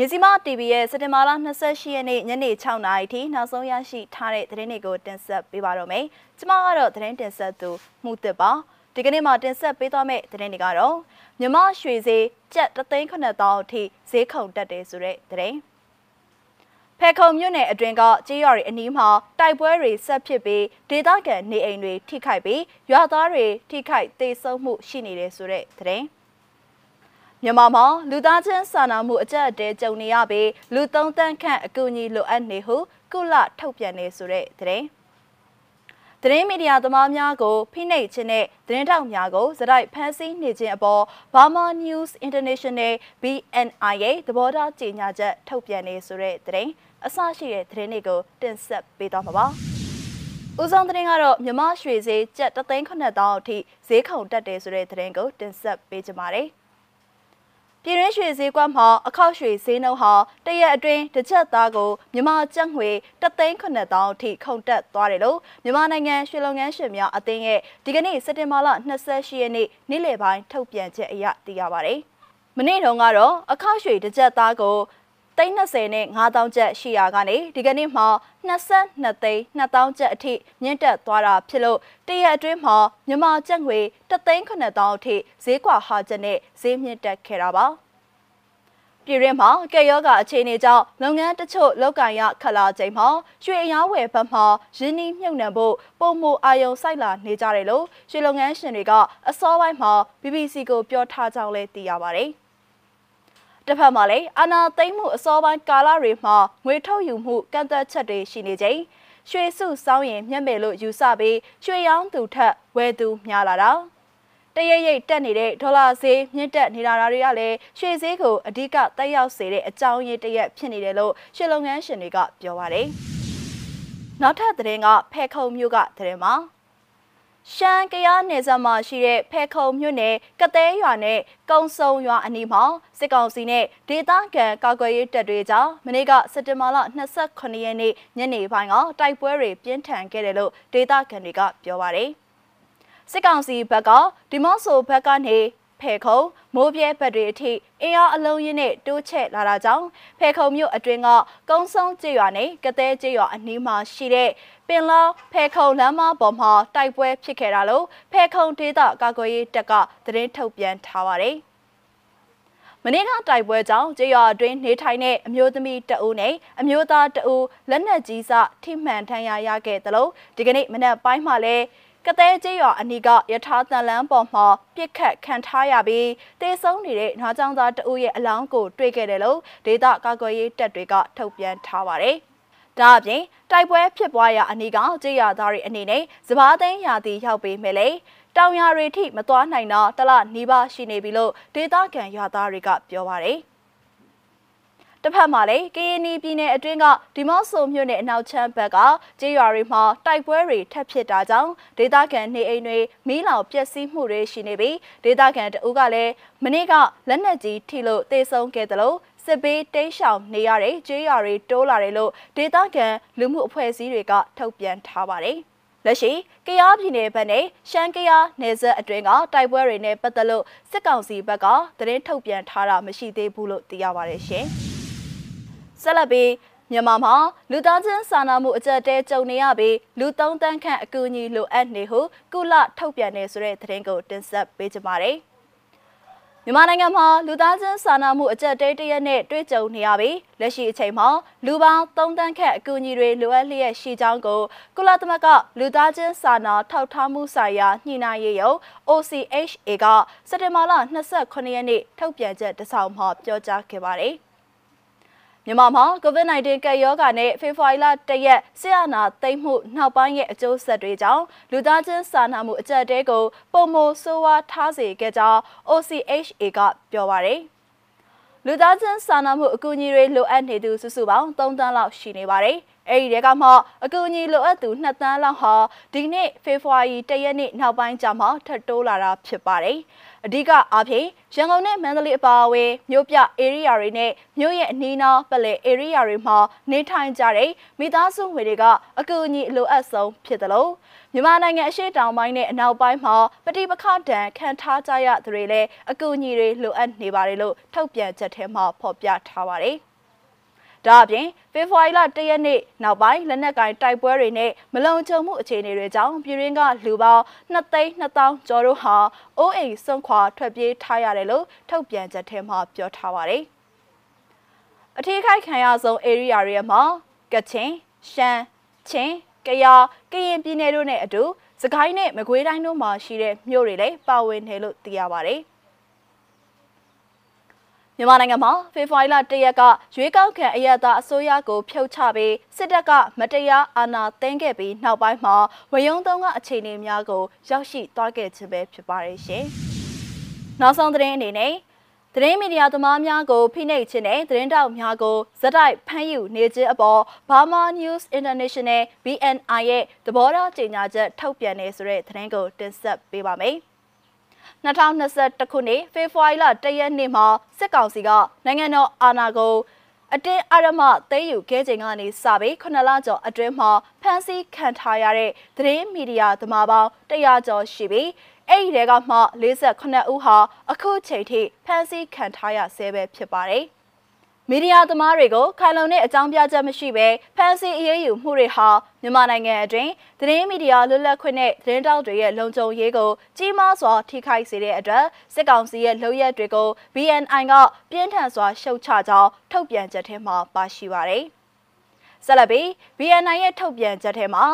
မြစီမ TV ရဲ့စက်တင်ဘာလ28ရက်နေ့ညနေ6နာရီထိနောက်ဆုံးရရှိထားတဲ့သတင်းတွေကိုတင်ဆက်ပေးပါတော့မယ်။ကျွန်မကတော့သတင်းတင်ဆက်သူမှုသစ်ပါ။ဒီကနေ့မှာတင်ဆက်ပေးသွားမယ့်သတင်းတွေကတော့မြမရွှေဈေးကျပ်3,900အထိဈေးခုန်တက်တယ်ဆိုတဲ့သတင်း။ဖဲခုံမြို့နယ်အတွင်းကကြေးရွာတွေအနီးမှာတိုက်ပွဲတွေဆက်ဖြစ်ပြီးဒေသခံနေအိမ်တွေထိခိုက်ပြီးရွာသားတွေထိခိုက်ဒေဆုံးမှုရှိနေတယ်ဆိုတဲ့သတင်း။ မြန်မာမှာလူသားချင်းစာနာမှုအကြက်အတဲကြုံနေရပြီးလူသုံးသန်းခန့်အကူအညီလိုအပ်နေဟုကုလထုတ်ပြန်နေဆိုတဲ့သတင်းသတင်းမီဒီယာသမားများကိုဖိနှိပ်ခြင်းနဲ့သတင်းတောက်များကိုစတိုက်ဖမ်းဆီးနေခြင်းအပေါ် Burma News International BNI ရဲ့သဘောထားကြေညာချက်ထုတ်ပြန်နေဆိုတဲ့သတင်းအစရှိတဲ့သတင်းတွေကိုတင်ဆက်ပေးသွားမှာပါ။ဦးဆောင်သတင်းကတော့မြမရွှေဈေးကျပ်3,900အထိဈေးခုန်တက်တယ်ဆိုတဲ့သတင်းကိုတင်ဆက်ပေးကြပါမယ်။ ပြည်ရင်းရွှေဈေးကွက်မှာအခောက်ရွှေဈေးနှုန်းဟာတရက်အတွင်းတစ်ချက်သားကိုမြန်မာကျပ်ငွေ3,900အထိခုန်တက်သွားတယ်လို့မြန်မာနိုင်ငံရွှေလုပ်ငန်းရှင်များအသင်းရဲ့ဒီကနေ့စက်တင်ဘာလ28ရက်နေ့နေ့လယ်ပိုင်းထုတ်ပြန်ချက်အရသိရပါတယ်။မနေ့တုန်းကတော့အခောက်ရွှေတစ်ချက်သားကို 320နဲ့9000ကျပ်ရှိရာကနေဒီကနေ့မှာ22သိန်း2000ကျပ်အထိမြင့်တက်သွားတာဖြစ်လို့တရက်အတွင်းမှာမြန်မာကျပ်ငွေ3,900အထိဈေးကွာဟာချက်နဲ့ဈေးမြင့်တက်ခဲ့တာပါပြည်ရင်းမှာကဲယောဂအခြေအနေကြောင့်လုပ်ငန်းတချို့လောက်ကန်ရခလာချိန်မှာရွှေအရားဝယ်ဘက်မှာရင်းနှီးမြှုပ်နှံဖို့ပုံမအာယုံစိုက်လာနေကြတယ်လို့ရွှေလုပ်ငန်းရှင်တွေကအစောပိုင်းမှာ BBC ကိုပြောထားကြောင်းလည်းသိရပါတယ်။ တစ်ဖက်မှာလည်းအာနာသိမ့်မှုအစောပိုင်းကာလတွေမှာငွေထုတ်ယူမှုကန့်သက်ချက်တွေရှိနေချိန်ရွှေစုစောင်းရင်မျက်မယ်လို့ယူဆပြီးရွှေရောင်းသူထက်ဝယ်သူများလာတာတရရိတ်တက်နေတဲ့ဒေါ်လာဈေးမြင့်တက်နေတာတွေကလည်းရွှေဈေးကိုအဓိကတက်ရောက်စေတဲ့အကြောင်းရင်းတရက်ဖြစ်နေတယ်လို့ရွှေလုပ်ငန်းရှင်တွေကပြောပါတယ်။နောက်ထပ်သတင်းကဖဲခုံမြို့ကသတင်းမှာ ရှမ်းကယားနယ်စပ်မှာရှိတဲ့ဖဲခုံမြို့နယ်ကသဲရွာနဲ့ကုံစုံရွာအနီးမှာစစ်ကောင်စီနဲ့ဒေသခံကာကွယ်ရေးတပ်တွေကြားမနေ့ကစက်တင်ဘာလ28ရက်နေ့ညနေပိုင်းကတိုက်ပွဲတွေပြင်းထန်ခဲ့တယ်လို့ဒေသခံတွေကပြောပါတယ်။စစ်ကောင်စီဘက်ကဒီမော့ဆိုဘက်ကနေ ဖဲခုံမိုးပြဲဘက်တွေအထိအင်အားအလုံးရင်းနဲ့တိုးချဲ့လာတာကြောင့်ဖဲခုံမြို့အတွင်းကကုန်းဆုံးကျေးရွာနဲ့ကသဲကျေးရွာအနီးမှာရှိတဲ့ပင်လောဖဲခုံလမ်းမပေါ်မှာတိုက်ပွဲဖြစ်ခဲ့တာလို့ဖဲခုံဒေသကာကွယ်ရေးတပ်ကသတင်းထုတ်ပြန်ထားပါတယ်မနေ့ကတိုက်ပွဲကြောင့်ကျေးရွာအတွင်းနေထိုင်တဲ့အမျိုးသမီးတအူးနဲ့အမျိုးသားတအူးလက်နက်ကြီးစထိမှန်ထမ်းရရခဲ့တယ်လို့ဒီကနေ့မနက်ပိုင်းမှာလည်း ကတဲ့ကျေးရွာအနီးကယထာတန်လန်းပေါ်မှာပြစ်ခတ်ခံထားရပြီးတေဆုံးနေတဲ့နွားချောင်းသားတဦးရဲ့အလောင်းကိုတွေ့ခဲ့တယ်လို့ဒေသကာကွယ်ရေးတပ်တွေကထုတ်ပြန်ထားပါတယ်။ဒါအပြင်တိုက်ပွဲဖြစ်ပွားရာအနီးကကျေးရွာသားတွေအနေနဲ့စပားသိန်းရာသီရောက်ပေမဲ့လေတောင်ယာတွေထိမသွားနိုင်တော့တလနီးပါးရှိနေပြီလို့ဒေသခံရွာသားတွေကပြောပါတယ်။ တစ်ဖက်မှာလည်းကရင်နီပြည်နယ်အတွင်းကဒီမော့ဆိုမြို့နယ်အနောက်ချမ်းဘက်ကကျေးရွာတွေမှာတိုက်ပွဲတွေထပ်ဖြစ်တာကြောင့်ဒေသခံနေအိမ်တွေမီးလောင်ပျက်စီးမှုတွေရှိနေပြီးဒေသခံတအုပ်ကလည်းမနေ့ကလက်နက်ကြီးထိလို့တေဆုံးခဲ့တယ်လို့စစ်ဘေးတိမ်းရှောင်နေရတဲ့ကျေးရွာတွေတိုးလာတယ်လို့ဒေသခံလူမှုအဖွဲ့အစည်းတွေကထုတ်ပြန်ထားပါတယ်။လက်ရှိကယားပြည်နယ်ဘက်နဲ့ရှမ်းကယားနယ်စပ်အတွင်းကတိုက်ပွဲတွေနဲ့ပတ်သက်လို့စစ်ကောင်စီဘက်ကသတင်းထုတ်ပြန်ထားတာမရှိသေးဘူးလို့သိရပါတယ်ရှင်။ ဆက်လက်ပြီးမြန်မာမှာလူသားချင်းစာနာမှုအကြက်တဲကြုံနေရပြီးလူသုံးတန်းခန့်အကူအညီလိုအပ်နေဟုကုလထုတ်ပြန်နေဆိုတဲ့သတင်းကိုတင်ဆက်ပေးကြပါမယ်။မြန်မာနိုင်ငံမှာလူသားချင်းစာနာမှုအကြက်တဲတရက်နဲ့တွေ့ကြုံနေရပြီးလက်ရှိအချိန်မှာလူပေါင်း3တန်းခန့်အကူအညီတွေလိုအပ်လျက်ရှိကြောင်းကိုကုလသမဂ္ဂလူသားချင်းစာနာထောက်ထားမှုဆိုင်ရာညှိနှိုင်းရေးရုံ OCHA ကစက်တင်ဘာလ29ရက်နေ့ထုတ်ပြန်ချက်တစောင်မှာပြောကြားခဲ့ပါတယ်။ မြန်မာမှာ COVID-19 ကပ်ရောဂါနဲ့ဖေဖော်ဝါရီလ၁ရက်ဆရာနာသိမ်းမှုနောက်ပိုင်းရဲ့အကျိုးဆက်တွေကြောင့်လူသားချင်းစာနာမှုအကြက်တဲကိုပုံမဆိုးဝါးထားစေခဲ့ကြောင်း OCHA ကပြောပါရယ်လူသားချင်းစာနာမှုအကူအညီတွေလိုအပ်နေသူစုစုပေါင်း3တန်းလောက်ရှိနေပါတယ်။ အဲဒီတဲကမှအကူအညီလိုအပ်သူ2တန်းလောက်ဟာဒီနေ့ဖေဖော်ဝါရီ၁ရက်နေ့နောက်ပိုင်းကျမှထပ်တိုးလာတာဖြစ်ပါတယ်။အဓိကအားဖြင့်ရန်ကုန်နဲ့မန္တလေးအပါအဝင်မြို့ပြ area တွေနဲ့မြို့ရဲ့အနီးနားပတ်လည် area တွေမှာနေထိုင်ကြတဲ့မိသားစုဝင်တွေကအကူအညီလိုအပ်ဆုံးဖြစ်တယ်လို့မြန်မာနိုင်ငံအရှေ့တောင်ပိုင်းနဲ့အနောက်ပိုင်းမှာပဋိပက္ခဒဏ်ခံထားကြရသူတွေလည်းအကူအညီတွေလိုအပ်နေပါတယ်လို့ထုတ်ပြန်ချက်ထဲမှာဖော်ပြထားပါတယ်။ ဒါအပြင်ဖေဖော်ဝါရီလ၁ရက်နေ့နောက်ပိုင်းလက်နက်ကင်တိုက်ပွဲတွေနဲ့မလုံခြုံမှုအခြေအနေတွေကြောင့်ပြည်ရင်းကလူပေါင်း2သိန်း2000ကျော်တို့ဟာအိုးအိမ်ဆုံးခွာထွက်ပြေးထားရတယ်လို့ထုတ်ပြန်ချက်ထဲမှာပြောထားပါတယ်။အထူးခိုက်ခံရဆုံး area တွေမှာကချင်ရှမ်းချင်းကယားကရင်ပြည်နယ်တို့နဲ့အတူစကိုင်းနဲ့မကွေးတိုင်းတို့မှာရှိတဲ့မြို့တွေလည်းပါဝင်တယ်လို့သိရပါတယ်။ မြန်မာနိုင်ငံမှာဖေဖော်ဝါရီလ၁ရက်ကရွေးကောက်ခံအရသာအစိုးရကိုဖြုတ်ချပြီးစစ်တပ်ကမတရားအာဏာသိမ်းခဲ့ပြီးနောက်ပိုင်းမှာဝယုံသုံးကအခြေအနေများကိုရောက်ရှိသွားခဲ့ခြင်းပဲဖြစ်ပါတယ်ရှင်။နောက်ဆုံးသတင်းအနေနဲ့သတင်းမီဒီယာသမားများကိုဖိနှိပ်ခြင်းနဲ့သတင်းတောက်များကိုဇက်တိုက်ဖမ်းယူနေခြင်းအပေါ် Burma News International BNI ရဲ့သဘောထားကြေညာချက်ထုတ်ပြန်နေဆိုတဲ့သတင်းကိုတင်ဆက်ပေးပါမယ်။ 2021ခုနှစ်ဖေဖော်ဝါရီလ၁ရက်နေ့မှာစစ်ကောင်စီကနိုင်ငံတော်အာဏာကိုအတင်းအရမသိမ်းယူခဲ့ချိန်ကနေစပြီး9လကျော်အတွင်းမှာဖမ်းဆီးခံထားရတဲ့သတင်းမီဒီယာသမားပေါင်း100ကျော်ရှိပြီးအဲ့ဒီတဲကမှ48ဦးဟာအခုချိန်ထိဖမ်းဆီးခံထားရဆဲပဲဖြစ်ပါတယ်။ မီဒီယာသမားတွေကိုခိုင်လုံတဲ့အကြောင်းပြချက်မရှိဘဲဖမ်းဆီးအရေးယူမှုတွေဟာမြန်မာနိုင်ငံအတွင်းသတင်းမီဒီယာလွတ်လပ်ခွင့်နဲ့သတင်းတောက်တွေရဲ့လုံခြုံရေးကိုကြီးမားစွာထိခိုက်စေတဲ့အတွက်စစ်ကောင်စီရဲ့လုပ်ရက်တွေကို BNI ကပြင်းထန်စွာရှုတ်ချကြောင်းထုတ်ပြန်ချက်ထဲမှာပါရှိပါတယ်။ဆက်လက်ပြီး BNI ရဲ့ထုတ်ပြန်ချက်ထဲမှာ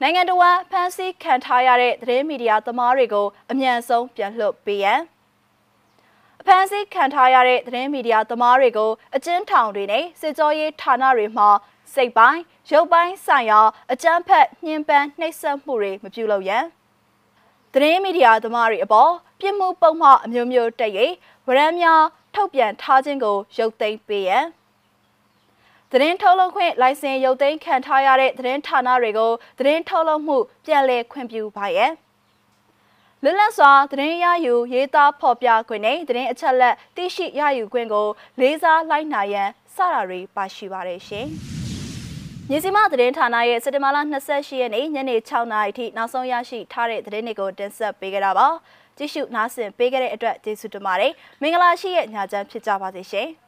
နိုင်ငံတော်ဖမ်းဆီးခံထားရတဲ့သတင်းမီဒီယာသမားတွေကိုအမြန်ဆုံးပြန်လွှတ်ပေးရန် ဖမ်းဆီးခံထားရတဲ့သတင်းမီဒီယာသမားတွေကိုအကျဉ်းထောင်တွေနဲ့စစ်ကြောရေးဌာနတွေမှာစိတ်ပိုင်းရုပ်ပိုင်းဆိုင်ရာအကြမ်းဖက်ညှဉ်းပန်းနှိပ်စက်မှုတွေမပြုလုပ်ရန်သတင်းမီဒီယာသမားတွေအပေါ်ပြစ်မှုပုံမှအမျိုးမျိုးတက်၍ဗရန်များထုတ်ပြန်ထားခြင်းကိုရုပ်သိမ်းပေးရန်သတင်းထုတ်လုပ်ခွင့်လိုင်စင်ရုပ်သိမ်းခံထားရတဲ့သတင်းဌာနတွေကိုသတင်းထုတ်လုပ်မှုပြန်လည်ခွင့်ပြုပါရန် လွတ်လပ်စွာသတင်းရယူရေးသားဖော်ပြခွင့်နဲ့သတင်းအချက်အလက်သိရှိရယူခွင့်ကို လေးစားလိုက်နာရန်စတာတွေပါရှိပါတယ်ရှင်။မြစီမသတင်းဌာနရဲ့စက်တင်ဘာလ28ရက်နေ့ညနေ6နာရီထိနောက်ဆုံးရရှိထားတဲ့သတင်းတွေကိုတင်ဆက်ပေးကြတာပါ။ကြည့်ရှုနားဆင်ပေးခဲ့တဲ့အတွက်ကျေးဇူးတင်ပါတယ်။မင်္ဂလာရှိတဲ့ညချမ်းဖြစ်ကြပါစေရှင်။